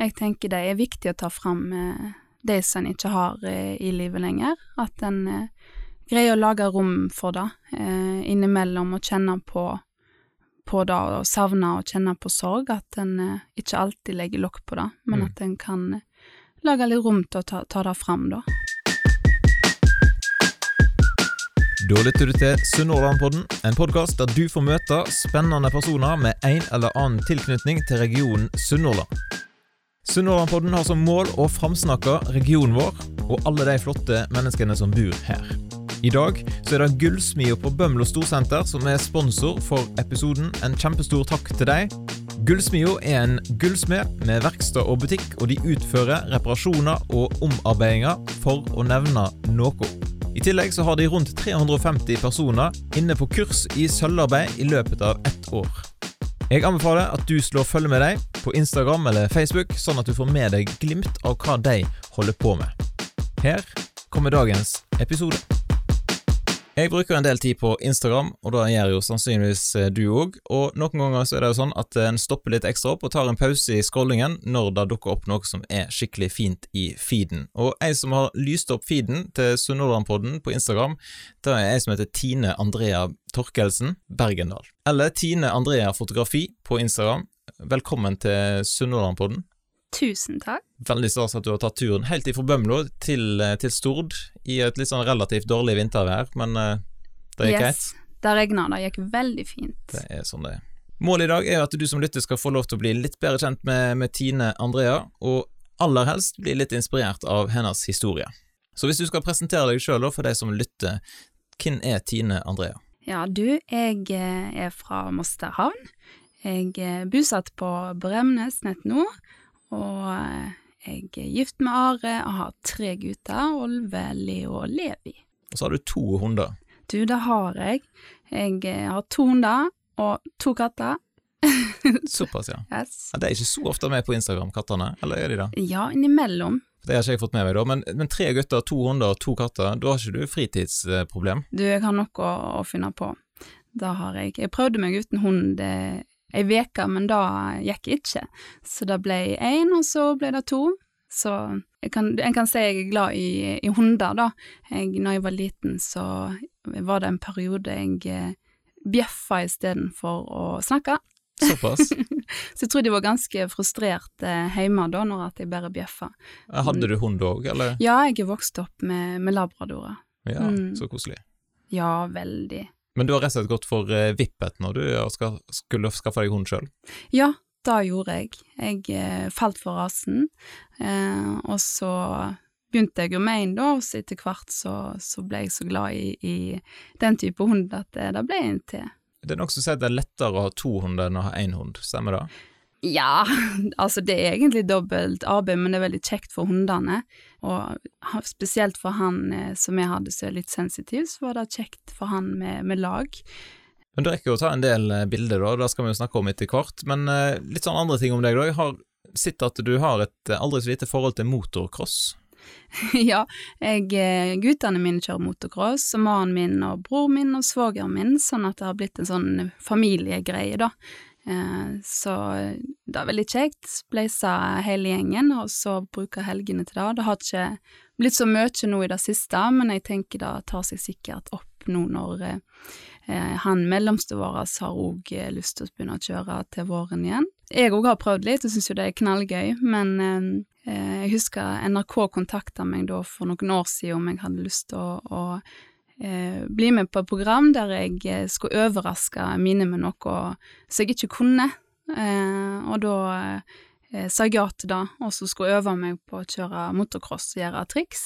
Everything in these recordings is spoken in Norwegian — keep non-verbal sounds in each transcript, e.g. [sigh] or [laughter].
Jeg tenker det er viktig å ta fram de det som en ikke har eh, i livet lenger. At en eh, greier å lage rom for det eh, innimellom og kjenne på, på det og savne og kjenne på sorg. At en eh, ikke alltid legger lokk på det, men Mm. at en kan eh, lage litt rom til å ta, ta det fram, da. Da lytter du til Sunnhordlandpodden, en podkast der du får møte spennende personer med en eller annen tilknytning til regionen Sunnhordland. Sunnhordlandpodden har som mål å framsnakke regionen vår og alle de flotte menneskene som bor her. I dag så er det Gullsmia på Bømlo Storsenter som er sponsor for episoden. En kjempestor takk til deg. Gullsmia er en gullsmed med verksted og butikk, og de utfører reparasjoner og omarbeidinger, for å nevne noe. I tillegg så har de rundt 350 personer inne på kurs i sølvarbeid i løpet av ett år. Jeg anbefaler at du slår følge med dem på Instagram eller Facebook, sånn at du får med deg glimt av hva de holder på med. Her kommer dagens episode. Jeg bruker en del tid på Instagram, og da gjør jo sannsynligvis eh, du òg. Og noen ganger så er det jo sånn at en stopper litt ekstra opp og tar en pause i scrollingen når det dukker opp noe som er skikkelig fint i feeden. Og ei som har lyst opp feeden til Sunnhordlandpodden på Instagram, det er ei som heter Tine Andrea Torkelsen Bergendal. Eller Tine Andrea Fotografi på Instagram. Velkommen til Sunnhordlandpodden. Tusen takk. Veldig stas at du har tatt turen helt ifra Bømlo til, eh, til Stord i et litt sånn relativt dårlig vintervær, men eh, det gikk greit. Det regna, det gikk veldig fint. Det er sånn det er. Målet i dag er at du som lytter skal få lov til å bli litt bedre kjent med, med Tine Andrea, og aller helst bli litt inspirert av hennes historie. Så hvis du skal presentere deg sjøl for de som lytter, hvem er Tine Andrea? Ja, du, jeg eh, er fra Mosterhavn. Jeg er bosatt på Bremnes nett nå, og eh, jeg er gift med Are og har tre gutter, Olve, Leo og Levi. Og så har du to hunder. Du, det har jeg. Jeg eh, har to hunder og to katter. [laughs] Såpass, ja. Yes. ja. De er ikke så ofte med på Instagram, kattene, eller er de det? Ja, innimellom. Det har ikke jeg fått med meg, da, men, men tre gutter, to hunder og to katter, da har ikke du fritidsproblem? Du, jeg har noe å, å finne på. Det har jeg. Jeg prøvde meg uten hund ei uke, men det gikk ikke. Så det ble én, og så ble det to. Så jeg kan, en kan si jeg er glad i, i hunder, da. Jeg, når jeg var liten, så var det en periode jeg eh, bjeffa istedenfor å snakke. Såpass? [laughs] Så jeg tror de var ganske frustrert eh, hjemme da, når at jeg bare bjeffa. Hadde du hund òg, eller? Ja, jeg er vokst opp med, med labradorer. Ja, Mm. så koselig. Ja, veldig. Men du har rett og slett gått for uh, vippet når du skal, skulle skaffe deg hund sjøl? Ja, det gjorde jeg. Jeg eh, falt for rasen, eh, og så begynte jeg jo med en, da, og så etter hvert så, så ble jeg så glad i, i den type hund at det, det ble en til. Det er nokså som si at det er lettere å ha to hunder enn å ha én hund, stemmer det? Ja, [laughs] altså det er egentlig dobbelt arbeid, men det er veldig kjekt for hundene. Og spesielt for han eh, som jeg hadde som er litt sensitiv, så var det kjekt for han med, med lag. Men du rekker jo å ta en del eh, bilder, da, det skal vi jo snakke om etter hvert. Men eh, litt sånn andre ting om deg, da. Jeg har sett at du har et aldri så lite forhold til motocross. [laughs] ja, jeg, guttene mine kjører motocross, og mannen min og bror min og svogeren min, sånn at det har blitt en sånn familiegreie, da. Eh, så det er veldig kjekt. Spleisa hele gjengen, og så bruker helgene til det. Det har ikke blitt så mye nå i det siste, men jeg tenker det tar seg sikkert opp nå når eh, eh, han mellomste vår har òg lyst til å begynne å kjøre til våren igjen. Jeg òg har prøvd litt og syns jo det er knallgøy, men eh, eh, jeg husker NRK kontakta meg da for noen år siden om jeg hadde lyst til å, å eh, bli med på et program der jeg eh, skulle overraske mine med noe som jeg ikke kunne. Eh, og da eh, sa jeg ja til det, og så skulle øve meg på å kjøre motocross og gjøre triks.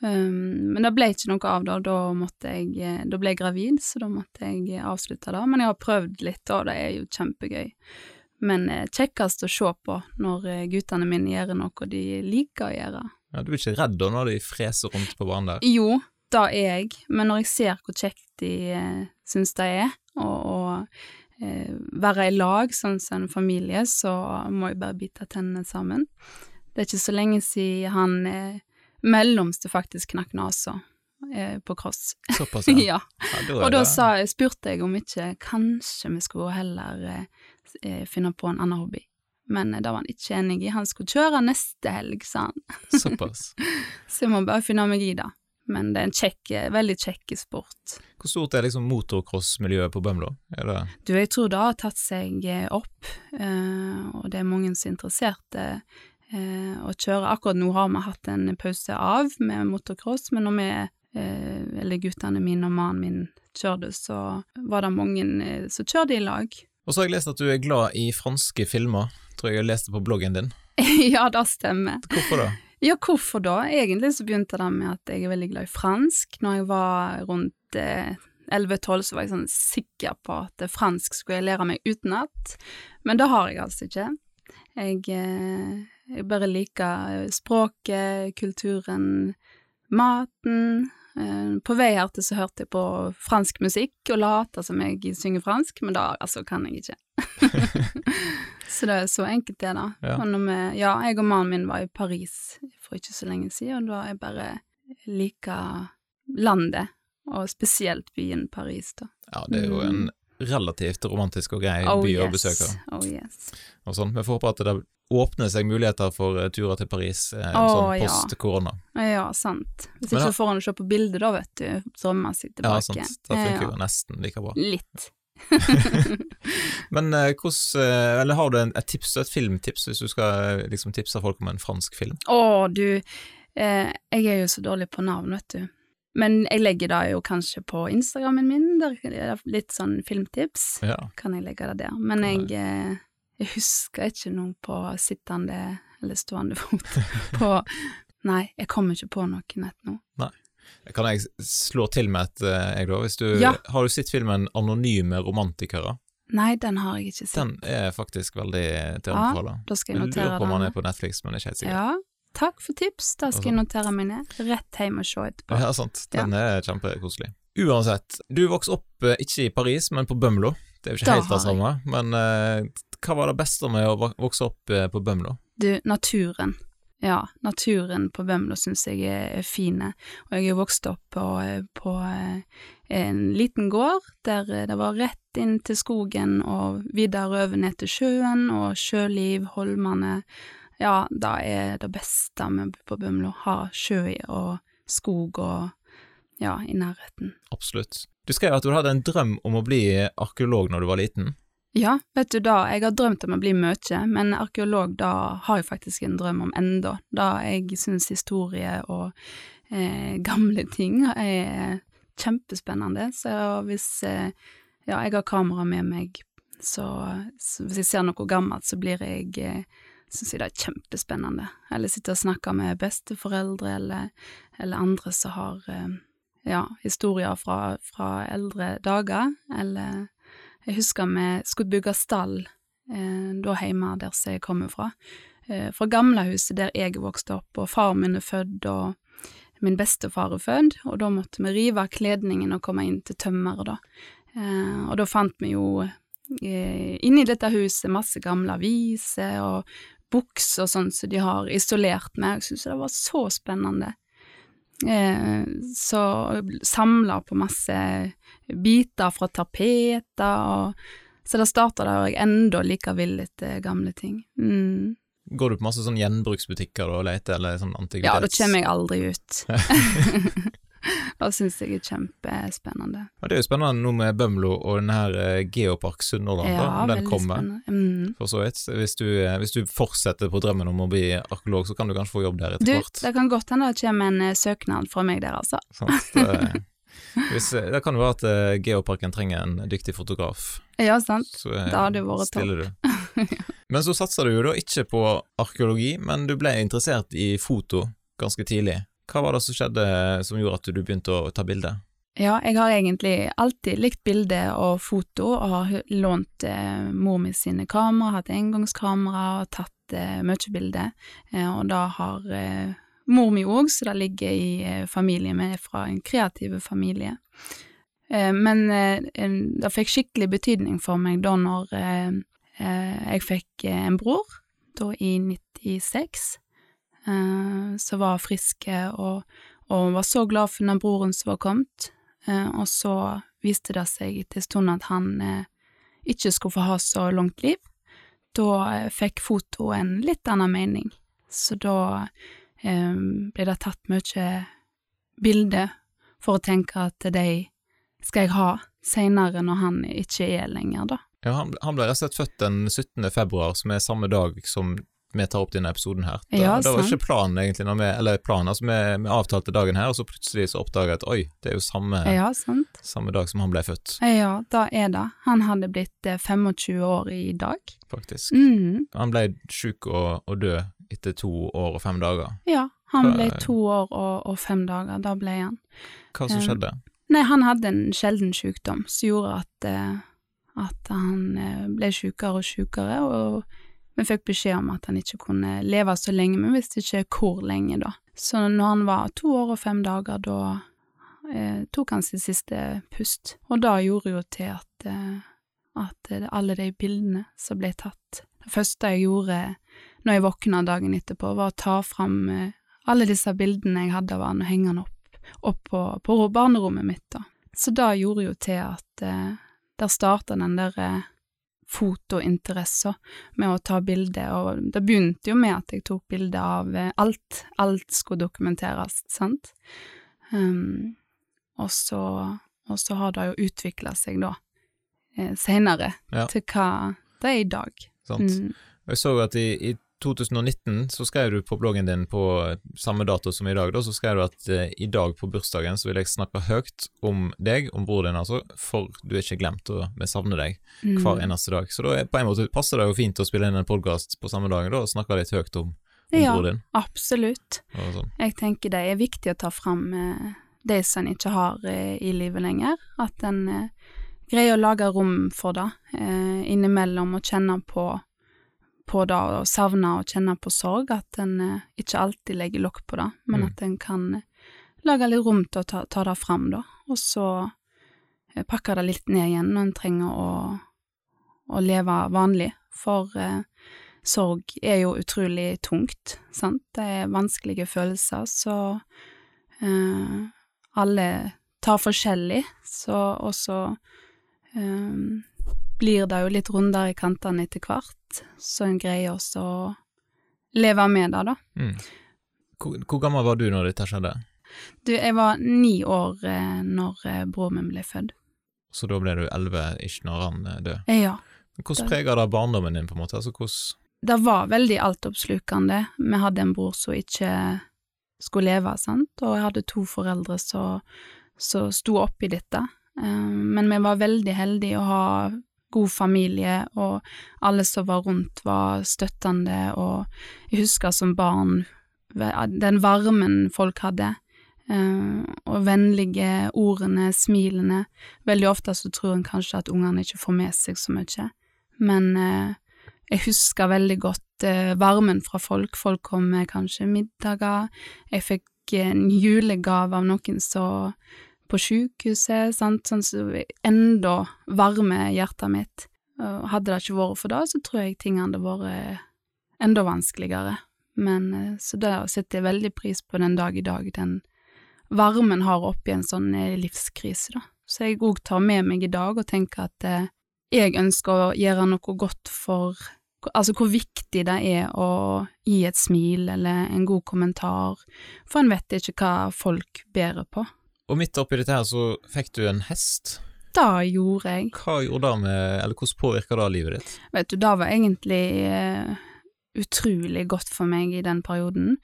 Um, men det ble ikke noe av det, da, måtte jeg, eh, da ble jeg gravid, så da måtte jeg avslutte det. Men jeg har prøvd litt, og det er jo kjempegøy. Men eh, kjekkest å se på når eh, guttene mine gjør noe de liker å gjøre. Ja, du er ikke redd da når de freser rundt på banen der? Jo, det er jeg, men når jeg ser hvor kjekt de eh, syns det er, og, og eh, være i lag sånn som en familie, så må jeg bare bite tennene sammen. Det er ikke så lenge siden han eh, mellomste faktisk knakk nesa eh, på cross. Såpass, ja. [laughs] ja. ja da Og da sa, spurte jeg om ikke kanskje vi skulle heller eh, eh, finne på en annen hobby. men det var han ikke enig i. Han skulle kjøre neste helg, sa han. Såpass. [laughs] Så jeg må bare finne meg i det. Men det er en kjekk, veldig kjekk sport. Hvor stort er liksom motocrossmiljøet på Bømlo? Det Du, jeg tror det har tatt seg eh, opp, eh, og det er mange som er interesserte eh, å kjøre. Akkurat nå har vi hatt en pause av med motocross, men når vi, eh, eller guttene mine og mannen min kjørte, så var det mange som kjørte i lag. Og så har jeg lest at du er glad i franske filmer. Tror jeg jeg leste på bloggen din. [laughs] ja, det stemmer. Hvorfor da? Ja, hvorfor da? Egentlig så begynte det med at jeg er veldig glad i fransk. Når jeg var rundt eh, 11-12 så var jeg sånn sikker på at fransk skulle jeg lære meg utenat, men det har jeg altså ikke. Jeg, eh, jeg bare liker språket, kulturen, maten. Eh, på vei her til så hørte jeg på fransk musikk og lata som jeg synger fransk, men da altså kan jeg ikke. [laughs] [laughs] så det er så enkelt det, da. Ja. Vi, ja, jeg og mannen min var i Paris for ikke så lenge siden, og da jeg bare liker landet, og spesielt byen Paris, da. Ja, det er jo en relativt romantisk og grei Oh by å besøke. oh yes. Og sånn. Vi får håpe at det åpner seg muligheter for eh, turer til Paris eh, oh, sånn ja. post korona. Ja, sant. Hvis Men ikke så får han se på bildet, da, vet du, drømmer seg Ja, sant. Det funker Ja, jo nesten like bra. Litt. [laughs] Men eh, hos, eh, Eller har du en, et tips, et filmtips, hvis du skal eh, liksom tipse folk om en fransk film? Å, du, eh, jeg er jo så dårlig på navn, vet du. Men jeg legger det jo kanskje på Instagrammen min, der er det litt sånn filmtips. Ja. Kan jeg legge det der. Men jeg, eh, jeg husker ikke noe på sittende eller stående fot [laughs] på Nei, jeg kommer ikke på noe nett nå. Kan jeg slå til med et, eh, jeg da? Hvis du, Ja. Har du sett filmen 'Anonyme romantikere'? Nei, den har jeg ikke sett. Den er faktisk veldig til å Ja. Da skal Jeg jeg notere lurer på om den. er på Netflix, men jeg er ikke helt sikker. Ja, takk for tips. Da skal jeg notere meg ned. Rett hjem og se etterpå. Ja, sant. Den er kjempekoselig. Uansett, du vokste opp eh, ikke i Paris, men på Bømlo. Det er jo ikke Da helt det samme, men uh, hva var det beste med å vokse opp på Bømlo? Du, naturen. Ja, naturen på Bømlo syns jeg er, fine. Og jeg er vokst opp på, eh, på eh, en liten gård der eh, det var rett inn til skogen og videre over ned til sjøen og sjøliv, holmene. Ja, det er det beste med på Bømlo. Ha sjø og skog og ja, i nærheten. Absolutt. Du skrev at du hadde en drøm om å bli arkeolog når du var liten. Ja, vet du da, jeg har drømt om å bli mye, men arkeolog da har jeg faktisk en drøm om enda. Da jeg synes historie og eh, gamle ting er kjempespennende, så hvis eh, ja, jeg har kamera med meg, så, så hvis jeg ser noe gammelt, så blir jeg eh, synes jeg det er kjempespennende. Eller sitter og snakker med besteforeldre eller, eller andre som har eh, ja, historier fra, fra eldre dager, eller jeg husker vi skulle bygge stall eh, da hjemme der jeg kommer fra. Eh, fra gamlehuset der jeg vokste opp, og far min er født, og min bestefar er født, og da måtte vi rive kledningen og komme inn til tømmeret, da. Eh, og da fant vi jo eh, inni dette huset masse gamle aviser og bukser og sånn som de har isolert med. Jeg syntes det var så spennende. Eh, så samla på masse biter fra tapeter, og så da starter det, og jeg enda like villet etter gamle ting. Mm. Går du på masse sånn gjenbruksbutikker og leter, eller sånn Ja, da kommer jeg aldri ut. [laughs] [laughs] det syns jeg er kjempespennende. Ja, det er jo spennende nå med Bømlo og denne her eh, Geopark Sunnhordland, Ja, om den kommer. Mm. For så vidt. Hvis du, eh, hvis du fortsetter på drømmen om å bli arkeolog, så kan du kanskje få jobb der etter hvert. det kan godt hende det kommer en eh, søknad fra meg der, altså. Sånn, Det, [laughs] hvis, eh, det kan jo være at eh, Geoparken trenger en dyktig fotograf. Ja, sant. Så eh, Det hadde jo vært stiller du. [laughs] Men så satsa du jo da ikke på arkeologi, men du ble interessert i foto ganske tidlig. Hva var det som skjedde som gjorde at du begynte å ta bilder? Ja, jeg har egentlig alltid likt bilde og foto, og har lånt eh, mor mi sine kamera, hatt engangskamera og tatt eh, mye bilder. Eh, og da har eh, mor mi òg, så det ligger i eh, familien Vi er fra en kreativ familie. Eh, men eh, det fikk skikkelig betydning for meg da når jeg fikk en bror, da i 96, eh, som var friske og, og var så glad for den broren som var kommet. Og så viste det seg etter en stund at han ikke skulle få ha så langt liv. da fikk foto en litt annen mening. Så da ble det tatt mye bilder for å tenke at de skal jeg ha seinere når han ikke er lenger, da. Ja, han, han ble rett og slett født den 17. februar, som er samme dag som vi tar opp denne episoden her. Da, Ja, det var ikke planen, egentlig, vi, eller planen, altså vi, vi avtalte dagen her, og så plutselig så oppdaga jeg at oi, det er jo samme, Ja, sant. samme dag som han ble født, Ja, da er det. Han hadde blitt eh, 25 år i dag. faktisk. Mm. Han ble sjuk og, og død etter to år og fem dager. Ja, han ble to år og, og fem dager, da ble han. Hva som Um, skjedde? Nei, han hadde en sjelden sykdom som gjorde at, eh, at han eh, ble sykere og sykere, og vi fikk beskjed om at han ikke kunne leve så lenge, men visste ikke hvor lenge, da. Så når han var to år og fem dager, da eh, tok han sitt siste pust, og da gjorde jo til at, eh, at eh, alle de bildene som ble tatt Det første jeg gjorde når jeg våkna dagen etterpå, var å ta fram eh, alle disse bildene jeg hadde av han, og henge han opp opp på, på barnerommet mitt, da. Så det gjorde jo til at eh, der starta den der fotointeressen med å ta bilder, og det begynte jo med at jeg tok bilder av eh, alt. Alt skulle dokumenteres, sant. Um, og så, og så har det jo utvikla seg da, eh, seinere, Ja. til hva det er i dag. Sant? Mm. Jeg så at i, i 2019 så skrev du på bloggen din på samme dato som i dag, da, så skrev du at eh, i dag på bursdagen så vil jeg snakke høyt om deg, om bror din altså, for du er ikke glemt, og vi savner deg Mm. hver eneste dag. Så da er, på en måte passer det jo fint å spille inn en podkast på samme dag da, og snakke litt høyt om, om Ja. bror din. Ja, Absolutt. Sånn. Jeg tenker det er viktig å ta fram eh, det som en ikke har eh, i livet lenger. At en eh, greier å lage rom for det eh, innimellom og kjenne på, på det og savne og kjenne på sorg. At en eh, ikke alltid legger lokk på det, men Mm. at en kan eh, lage litt rom til å ta, ta det fram, da. Og så eh, pakke det litt ned igjen når en trenger å, å leve vanlig. For eh, sorg er jo utrolig tungt, sant. Det er vanskelige følelser, så eh, alle tar forskjellig, så også eh, blir det jo litt rundere i kantene etter hvert, så en greier også å leve med det, da. Mm. Hvor, hvor gammel var du når dette skjedde? Du, jeg var ni år eh, når eh, broren min ble født. Så da ble du elleve ikke når han eh, døde. Eh, ja. Hvordan Da- preger det barndommen din, på en måte? Altså, hvordan det var veldig altoppslukende. Vi hadde en bror som ikke skulle leve, sant, og jeg hadde to foreldre som sto oppi dette. Eh, Men vi var veldig heldige å ha god familie, og alle som var rundt var støttende, og jeg husker som barn den varmen folk hadde, eh, og vennlige ordene, smilene. Veldig ofte så tror en kanskje at ungene ikke får med seg så mye, men eh, jeg husker veldig godt eh, varmen fra folk. Folk kom med kanskje middager. Jeg fikk en julegave av noen som på sykehuset, sant, sånn som enda varmer hjertet mitt. Hadde det ikke vært for det, så tror jeg ting hadde vært enda vanskeligere. Men eh, så det setter jeg veldig pris på den dag i dag, den varmen har oppi en sånn eh, livskrise, da. Så jeg òg tar med meg i dag og tenker at eh, jeg ønsker å gjøre noe godt for Altså hvor viktig det er å gi et smil eller en god kommentar, for en vet ikke hva folk bærer på. Og midt oppi dette her så fikk du en hest. Det gjorde jeg. Hva gjorde det med Eller hvordan påvirka det livet ditt? Vet du, det var egentlig uh, utrolig godt for meg i den perioden,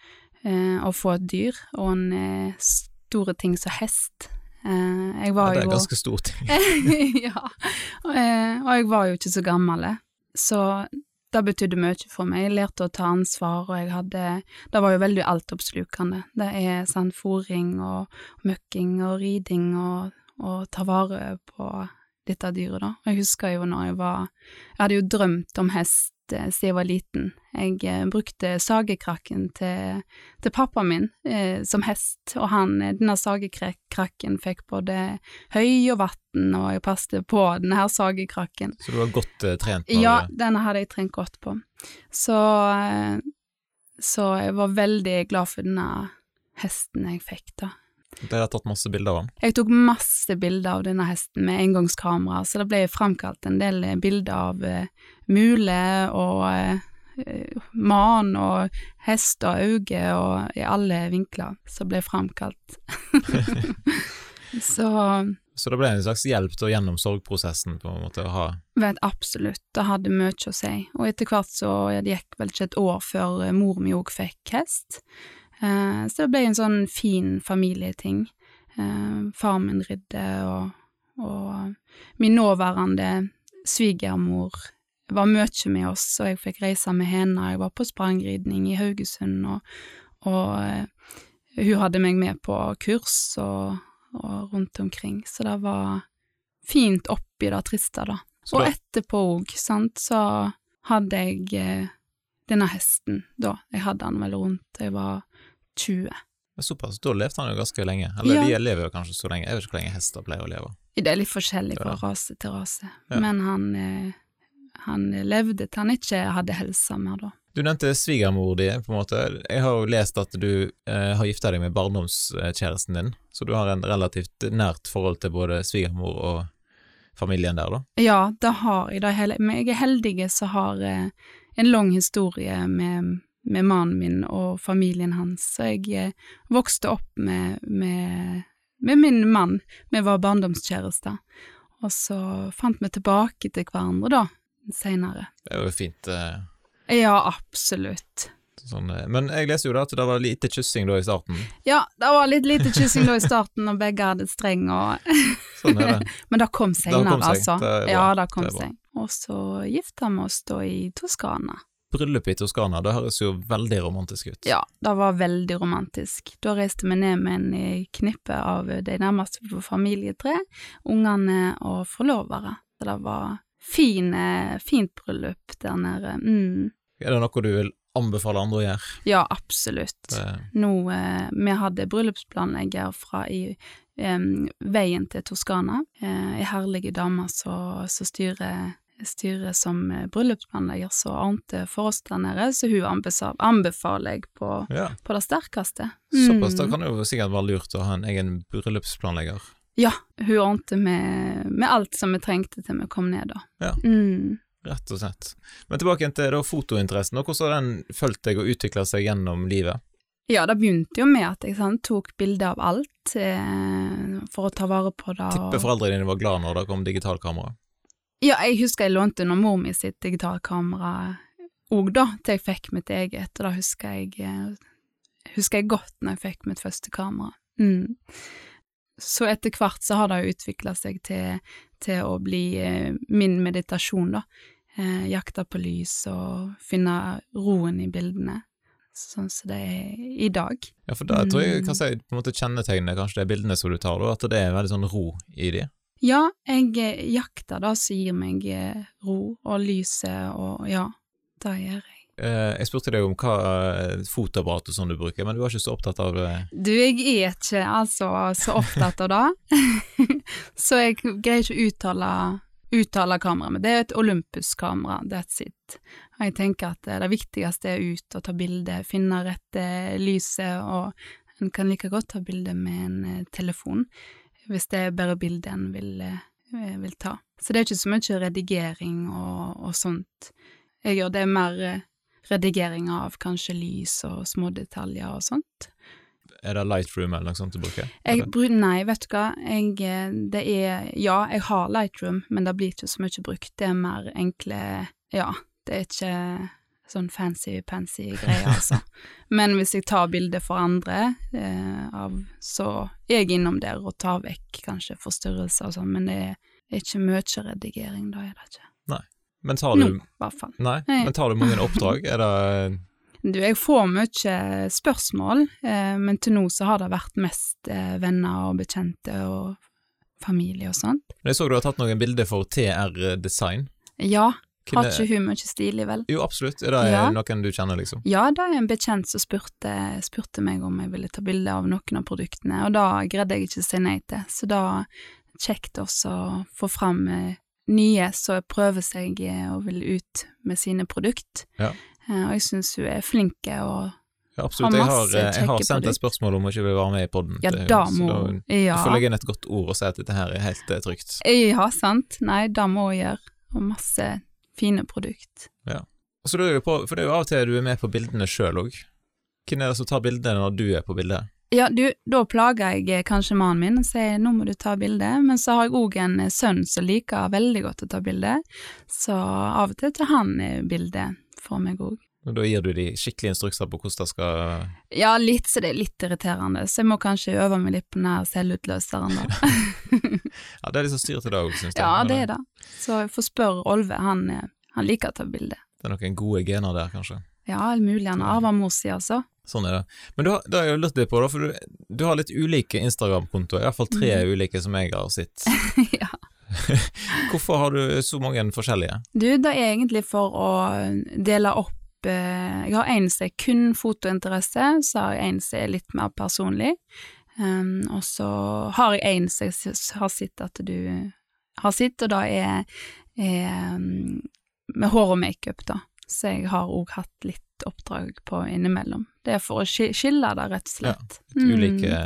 uh, å få et dyr og en uh, store ting som hest. Jeg Ja, det er jo ganske stor ting. [laughs] ja, og, jeg var jo ikke så gammel, så det betydde mye for meg. Jeg lærte å ta ansvar, og jeg hadde Det var jo veldig altoppslukende. Det er sånn fòring og møkking og riding og, og ta vare på dette dyret, da. Jeg husker jo når jeg var Jeg hadde jo drømt om hest siden jeg var liten. Jeg eh, brukte sagekrakken til, til pappa min eh, som hest, og han, eh, denne sagekrakken fikk både høy og vann, og jeg passet på denne her sagekrakken. Så du var godt eh, trent? På Ja, denne hadde jeg trent godt på. Så, eh, så jeg var veldig glad for denne hesten jeg fikk, da. Ble har tatt masse bilder av den? Jeg tok masse bilder av denne hesten med engangskamera, så det ble fremkalt en del eh, bilder av uh, mule og uh, man og hest og øyne og i alle vinkler som ble fremkalt. [laughs] så Så det ble en slags hjelp til gjennom sorgprosessen, på en måte, å ha vet absolutt, det hadde mye å si. Og etter hvert så det gikk vel ikke et år før mor mi òg fikk hest. Eh, så det ble en sånn fin familieting. Eh, far min rydde, og, og min nåværende svigermor var mye med oss, og jeg fikk reise med henne. Jeg var på sprangridning i Haugesund, og, og eh, hun hadde meg med på kurs og, og rundt omkring, så det var fint oppi det triste, da. Så Og etterpå òg, sant, så hadde jeg denne hesten, da. Jeg hadde han vel rundt jeg var 20. Såpass, da levde han jo ganske lenge. Eller Ja. de lever jo kanskje så lenge, jeg vet ikke hvor lenge hester pleier å leve. Det er litt forskjellig fra rase til rase, Ja. men han, eh, han levde til han ikke hadde helsa mer, da. Du nevnte svigermor di, på en måte. Jeg har jo lest at du eh, har gifta deg med barndomskjæresten din, så du har en relativt nært forhold til både svigermor og familien der, da. Ja, det har jeg. Det er men jeg er heldig som har eh, en lang historie med, med mannen min og familien hans. Så jeg eh, vokste opp med, med, med min mann. Vi var barndomskjærester. Og så fant vi tilbake til hverandre, da, seinere. Det er jo fint. Eh, Ja, absolutt. sånn, eh, men jeg leser jo da at det var lite kyssing da i starten. Ja, det var litt lite kyssing da i starten, og begge hadde streng og [laughs] Sånn er det. [laughs] Men det kom seinere, altså. Det. Ja, det kom seg. Og så gifta vi oss da i Toskana. Bryllup i Toskana, det høres jo veldig romantisk ut. Ja, det var veldig romantisk. Da reiste vi ned med en eh, knippe av de nærmeste på familietre, ungene og forlovere. Så det var fine, fint bryllup der nede. Mm. Er det noe du vil anbefale andre å gjøre? Ja, absolutt. Det, Nå, eh, vi hadde bryllupsplanlegger fra i eh, veien til Toskana. Eh, Ei herlig dame som styrer styrer som eh, bryllupsplanlegger, så ante for oss der nede, så hun anbefal, anbefaler jeg på, ja, på det sterkeste. såpass. Mm. Da kan det jo sikkert være lurt å ha en egen bryllupsplanlegger. Ja, hun ordnet med, med alt som vi trengte til vi kom ned, da. Ja. Mm. Rett og slett. Men tilbake til da fotointeressen, og hvordan har den fulgt deg og utvikla seg gjennom livet? Ja, det begynte jo med at jeg sant, tok bilde av alt eh, for å ta vare på det. og- Tipper foreldrene dine var glad når det kom digitalkamera. Ja, jeg husker jeg lånte under mor mi sitt digitalkamera òg, da, til jeg fikk mitt eget, og da husker jeg, eh, husker jeg godt når jeg fikk mitt første kamera. Mm. Så etter hvert så har det jo utvikla seg til, til å bli eh, min meditasjon, da. Eh, jakta på lys og finne roen i bildene, sånn som det er i dag. Ja, for da tror jeg Mm. kan si på en måte kjennetegner kanskje de bildene som du tar, da, at det er veldig sånn ro i de. Ja, jeg eh, jakter det som gir meg eh, ro og lyset, og ja, det gjør jeg. Eh, jeg spurte deg om hva fotoapparatet som du bruker, men du var ikke så opptatt av det. Du, jeg er ikke altså så opptatt av det, [laughs] så jeg greier ikke å uttale, uttale kameraet, mitt. det er et Olympus-kamera, that's it. Og jeg tenker at det viktigste er ut og ta bilde, finne rette lyset, og en kan like godt ta bilde med en telefon, hvis det er bare bildet en vil, eh, vil ta. Så det er ikke så mye redigering og, og sånt. Jeg gjør det mer eh, redigering av kanskje lys og små detaljer og sånt. Er det Lightroom eller noe sånt du bruker? Jeg Nei, vet du hva, jeg, eh, det er Ja, jeg har Lightroom, men det blir ikke så mye brukt. Det er mer enkle Ja, det er ikke sånn fancy-pansy greier, altså. [laughs] Men hvis jeg tar bilder for andre, eh, av, så er jeg innom der og tar vekk kanskje forstyrrelser og sånn, men det er ikke mye redigering, da er det ikke. Men tar du i. Nei, Nei. men tar du mange oppdrag? Er det [laughs] Du, jeg får mye spørsmål, eh, men til nå så har det vært mest eh, venner og bekjente og familie og sånt. Jeg så du har tatt noen bilder for TR Design. Ja, Hvem har ikke hun mye stilig, vel? Jo, absolutt. Er det Ja. noen du kjenner, liksom? Ja, det er en bekjent som spurte, spurte meg om jeg ville ta bilde av noen av produktene, og da greide jeg ikke å si nei til, så da kjekt også å få fram eh, nye som prøver seg eh, og vil ut med sine produkt. Ja. Eh, og jeg syns hun er flink og Ja, absolutt. Har Jeg har, masse jeg har sendt et spørsmål om hun ikke vil være med i podden. Ja, da må hun. Ja. Får legge inn et godt ord og si at dette her er helt trygt. ja, sant. Nei, det må hun gjøre. Og masse fine produkt. Lurer jeg på, for det er jo av og til du er med på bildene sjøl òg. Hvem er det som tar bildene når du er på bildet? Ja, du, da plager jeg eh, kanskje mannen min og sier nå må du ta bilde, men så har jeg òg en eh, sønn som liker veldig godt å ta bilde, så av og til tar han eh, bilde for meg òg. Og Da gir du de skikkelige instrukser på hvordan det skal Ja, litt, så det er litt irriterende, så jeg må kanskje øve meg litt på den her selvutløseren, da. [laughs] Ja, det er liksom så styr til deg, òg, syns jeg. ja, det er det. Så jeg får spørre Olve, han, eh, han liker å ta bilde. Det er noen gode gener der, kanskje. Ja, mulig han arva mor si, altså. Sånn er det. Men du har, det har jeg lurt litt på, da, for du, du har litt ulike Instagram-kontoer, iallfall tre mm. ulike som jeg har sett. [laughs] ja. Hvorfor har du så mange forskjellige? Du, det er egentlig for å dele opp eh, Jeg har en som er kun fotointeresse, så har jeg en som er litt mer personlig. Um, og så har jeg en som jeg har sett at du har sett, og det er, er um, med hår og makeup, da. Så jeg har òg hatt litt oppdrag på innimellom. Det er for å skille det, rett og slett. Ja, Ulike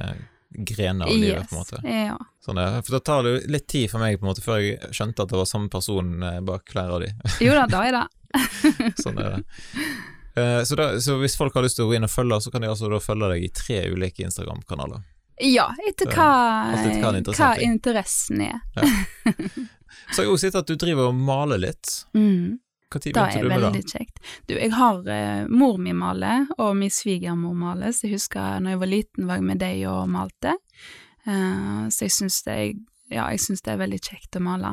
grener av livet, på en måte. Ja. Sånn det. For da tar det litt tid for meg, på en måte, før jeg skjønte at det var samme person eh, bak klærne dine. Jo da, [laughs] da er det. [laughs] sånn er det. Uh, Så, da, så hvis folk har lyst til å gå inn og følge, så kan de altså følge deg i tre ulike Instagram-kanaler. Ja, etter er hva, hva er hva interessen er. Så har jeg også sett at du driver og maler litt. [laughs] Mm. Når Det begynte er du med det? det? veldig kjekt. Du, jeg har eh, mor mi maler, og min svigermor maler, så jeg husker når jeg var liten var jeg med deg og malte. Uh, så jeg syns det, er- ja, det er veldig kjekt å male.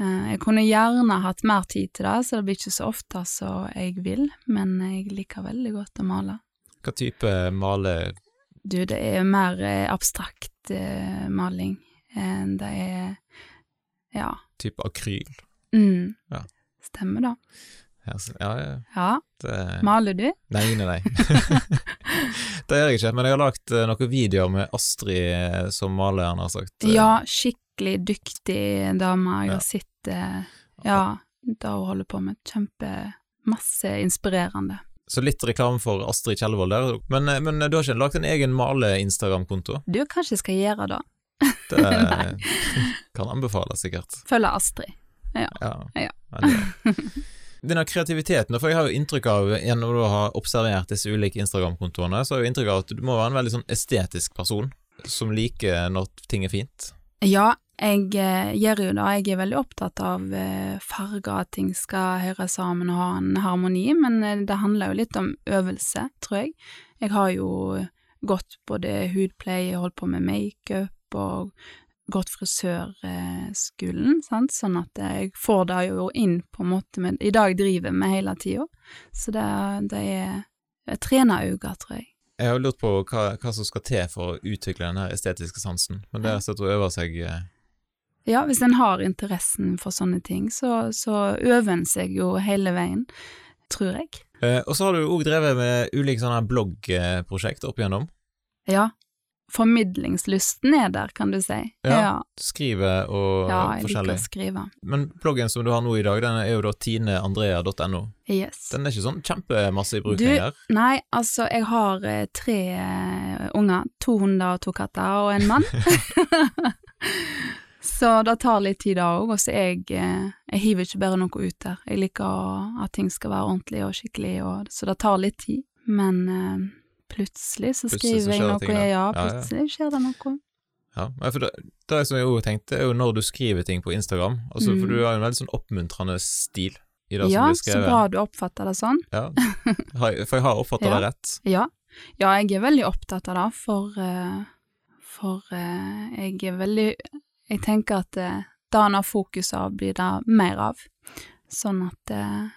Eh, jeg kunne gjerne hatt mer tid til det, så det blir ikke så ofte som jeg vil, men jeg liker veldig godt å male. Hva type male Du, det er mer eh, abstrakt eh, maling. Eh, det er ja. type akryl? Mm. Ja. Stemmer da. Ja, ja, ja. Det, Maler du? nei, nei, nei. [laughs] [laughs] det gjør jeg ikke, men jeg har lagt eh, noen videoer med Astrid eh, som maler, har sagt. eh, Ja, skikkelig dyktig dame. Jeg Ja. har sett Ja, det hun holder på med. Kjempe Masse inspirerende. Så litt reklame for Astrid Kjellevold der. Men, men du har ikke lagt en egen male-Instagram-konto? Du, kanskje jeg skal gjøre det. Det [laughs] kan anbefales, sikkert. Følge Astrid. Ja. Ja. Ja Denne kreativiteten, for jeg har jo inntrykk av, gjennom å ha observert disse ulike Instagram-kontoene, så har jeg inntrykk av at du må være en veldig sånn estetisk person, som liker når ting er fint. Ja, jeg eh, gjør jo det. Jeg er veldig opptatt av eh, farger, at ting skal høre sammen og ha en harmoni, men eh, det handler jo litt om øvelse, tror jeg. Jeg har jo gått både hudpleie, holdt på med makeup og gått frisørskolen, sant, sånn at jeg får det jo inn på en måte med I dag driver med hele tida, så det, det er jeg trener øynene, tror jeg. Jeg har jo lurt på hva, hva som skal til for å utvikle den estetiske sansen, men det er rett og slett å øve seg eh, Ja, hvis en har interessen for sånne ting, så, så øver en seg jo hele veien, tror jeg. Eh, og så har du òg drevet med ulike sånne bloggprosjekt opp igjennom. Ja. Formidlingslysten er der, kan du si. Ja, ja. Skrive og ja jeg liker å skrive. Men bloggen som du har nå i dag, den er jo da tineandrea.no. Yes. Den er ikke sånn kjempemasse i bruk her lenger. Nei, altså, jeg har eh, tre eh, unger. To hunder og to katter og en mann. [laughs] [laughs] så det tar litt tid, da òg. Og så jeg, eh, jeg hiver ikke bare noe ut der. Jeg liker at ting skal være ordentlig og skikkelig, og, så det tar litt tid. Men uh, plutselig så Plutselig så skriver jeg noe, ting, ja, ja, Ja, ja. plutselig skjer det noe. Ja, for det, det som jeg jo tenkte, er jo når du skriver ting på Instagram. Altså, For Mm. du har jo en veldig sånn oppmuntrende stil i det Ja, som blir så bra du oppfatter det sånn. Ja. For jeg har oppfatta [laughs] Ja. det rett. Ja. ja, jeg er veldig opptatt av det, for, eh, for jeg er veldig Jeg tenker at eh, det han har fokus av, blir det mer av. Sånn at eh,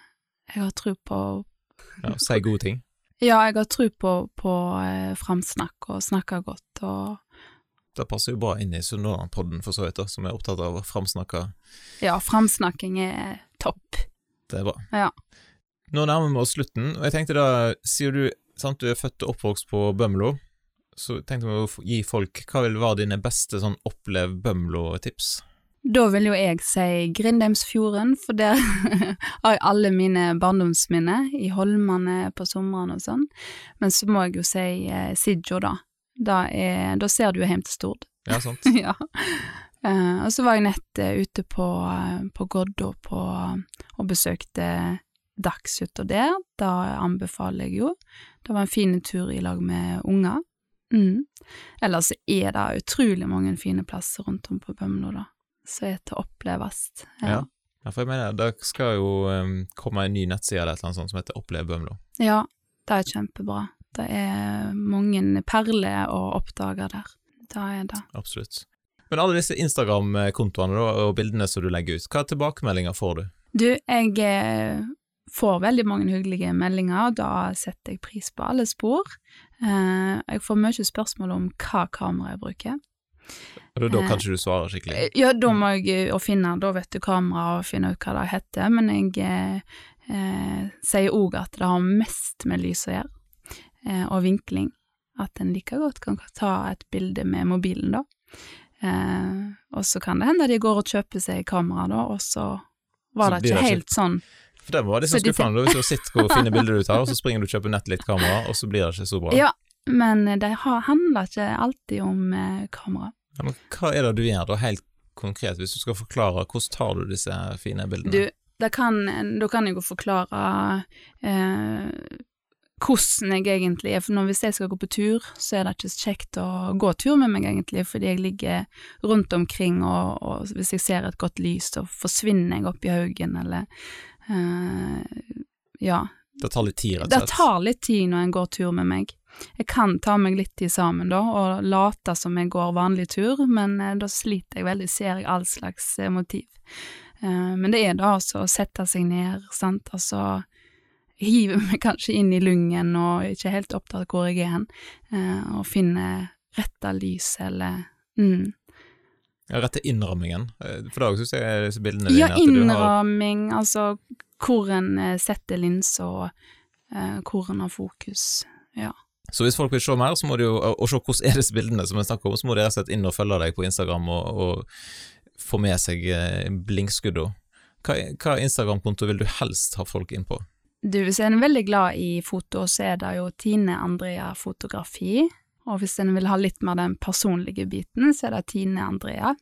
jeg har tro på Ja, Si gode ting. Ja, jeg har tro på, på eh, framsnakk og snakke godt og Det passer jo bra inn i Sunnhordland-podden, for så vidt, da, som er opptatt av å framsnakke. Ja, framsnakking er topp. Det er bra. Ja. Nå nærmer vi oss slutten, og jeg tenkte da, sier du, sant, du er født og oppvokst på Bømlo, så tenkte vi å gi folk Hva vil være dine beste sånn opplev Bømlo-tips? Da vil jo jeg si Grindheimsfjorden, for der [laughs] har jeg alle mine barndomsminner, i holmene på somrene og sånn. Men så må jeg jo si eh, Sidjo, da. Da, er, da ser du jo hjem til Stord. Ja, sant. [laughs] ja. Uh, og så var jeg nett uh, ute på, uh, på Goddo på, og besøkte dagshytta der. Da anbefaler jeg jo. Det var en fin tur i lag med unger. Mm. Ellers er det utrolig mange fine plasser rundt om på Bømlo, da som er til å oppleves. Ja. ja. for jeg mener, det skal jo um, komme en ny nettside eller et eller annet sånt som heter Opplev Bømlo. Ja, det er kjempebra. Det er mange perler å oppdage der. Det er det. Absolutt. Men alle disse Instagram-kontoene og bildene som du legger ut, hva tilbakemeldinger får du? Du, jeg eh, får veldig mange hyggelige meldinger, og da setter jeg pris på alle spor. Eh, jeg får mye spørsmål om hva kamera jeg bruker. Og da, eh, ikke du svare skikkelig? Eh, ja, da må jeg finne, da vet du kamera og finne ut hva det heter, men jeg eh, sier òg at det har mest med lys å gjøre, eh, og vinkling. At en like godt kan ta et bilde med mobilen, da. Eh, og så kan det hende de går og kjøper seg kamera, da, og så var så det ikke helt sånn for det var litt sånn skuffende, hvis du har sett hvor fine bilder du tar, og så springer du og kjøper nett litt kamera, og så blir det ikke så bra. Ja, men det handler ikke alltid om kamera. Ja, men hva er det du gjør da, helt konkret, hvis du skal forklare hvordan tar du disse fine bildene? Du, da kan, da kan jeg jo forklare eh, hvordan jeg egentlig er, for når hvis jeg skal gå på tur, så er det ikke så kjekt å gå tur med meg egentlig, fordi jeg ligger rundt omkring, og, og hvis jeg ser et godt lys, så forsvinner jeg opp i haugen, eller eh, ja. Det tar litt tid, rett og slett? Det tar litt tid når en går tur med meg. Jeg kan ta meg litt tid sammen da, og late som jeg går vanlig tur, men eh, da sliter jeg veldig, ser jeg all slags eh, motiv. Eh, men det er da altså å sette seg ned, sant, altså hive meg kanskje inn i lungen og ikke helt opptatt hvor jeg er hen, eh, og finne retta lys eller mm. Ja, til innrammingen, eh, for da syns jeg disse bildene dine Ja, innramming, har... altså hvor en eh, setter linsa, og hvor en har fokus, ja. Så hvis folk vil se mer, så må de jo, og se hvordan er disse bildene som jeg snakker om, så må de rett og slett inn og følge deg på Instagram og, og få med seg blinkskuddene. Hva, hva Instagram-konto vil du helst ha folk inn på? Du, Hvis jeg er veldig glad i foto, så er det jo Tine Andrea Fotografi. Og hvis en vil ha litt mer den personlige biten, så er det Tine Andrea.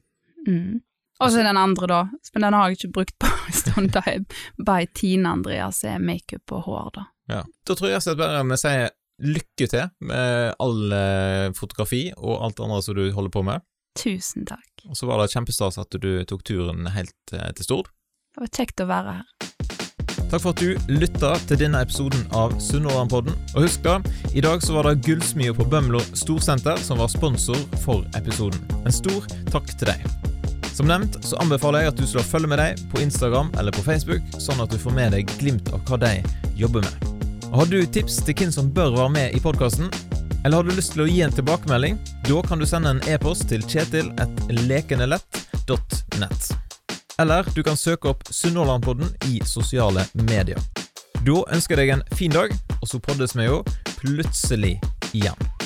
Mm. Og så den andre, da, men den har jeg ikke brukt på en stund, da er by Tine Andrea, som er makeup og hår, da. Ja, Da tror jeg at bare vi sier lykke til med all eh, fotografi og alt andre som du holder på med. Tusen takk. Og så var det kjempestas at du tok turen helt eh, til Stord. Det var kjekt å være her. Takk for at du lytta til denne episoden av Sunnhordlandpodden. Og husk da, i dag så var det Gullsmia på Bømlo Storsenter som var sponsor for episoden. En stor takk til deg. Som nevnt så anbefaler jeg at du slår følge med deg på Instagram eller på Facebook, sånn at du får med deg glimt av hva de jobber med. Og Har du tips til hvem som bør være med i podkasten? Eller har du lyst til å gi en tilbakemelding? Da kan du sende en e-post til kjetil.lekenelett.nett. Eller du kan søke opp Sunnhordlandpodden i sosiale medier. Da ønsker jeg deg en fin dag, og så poddes vi jo plutselig igjen.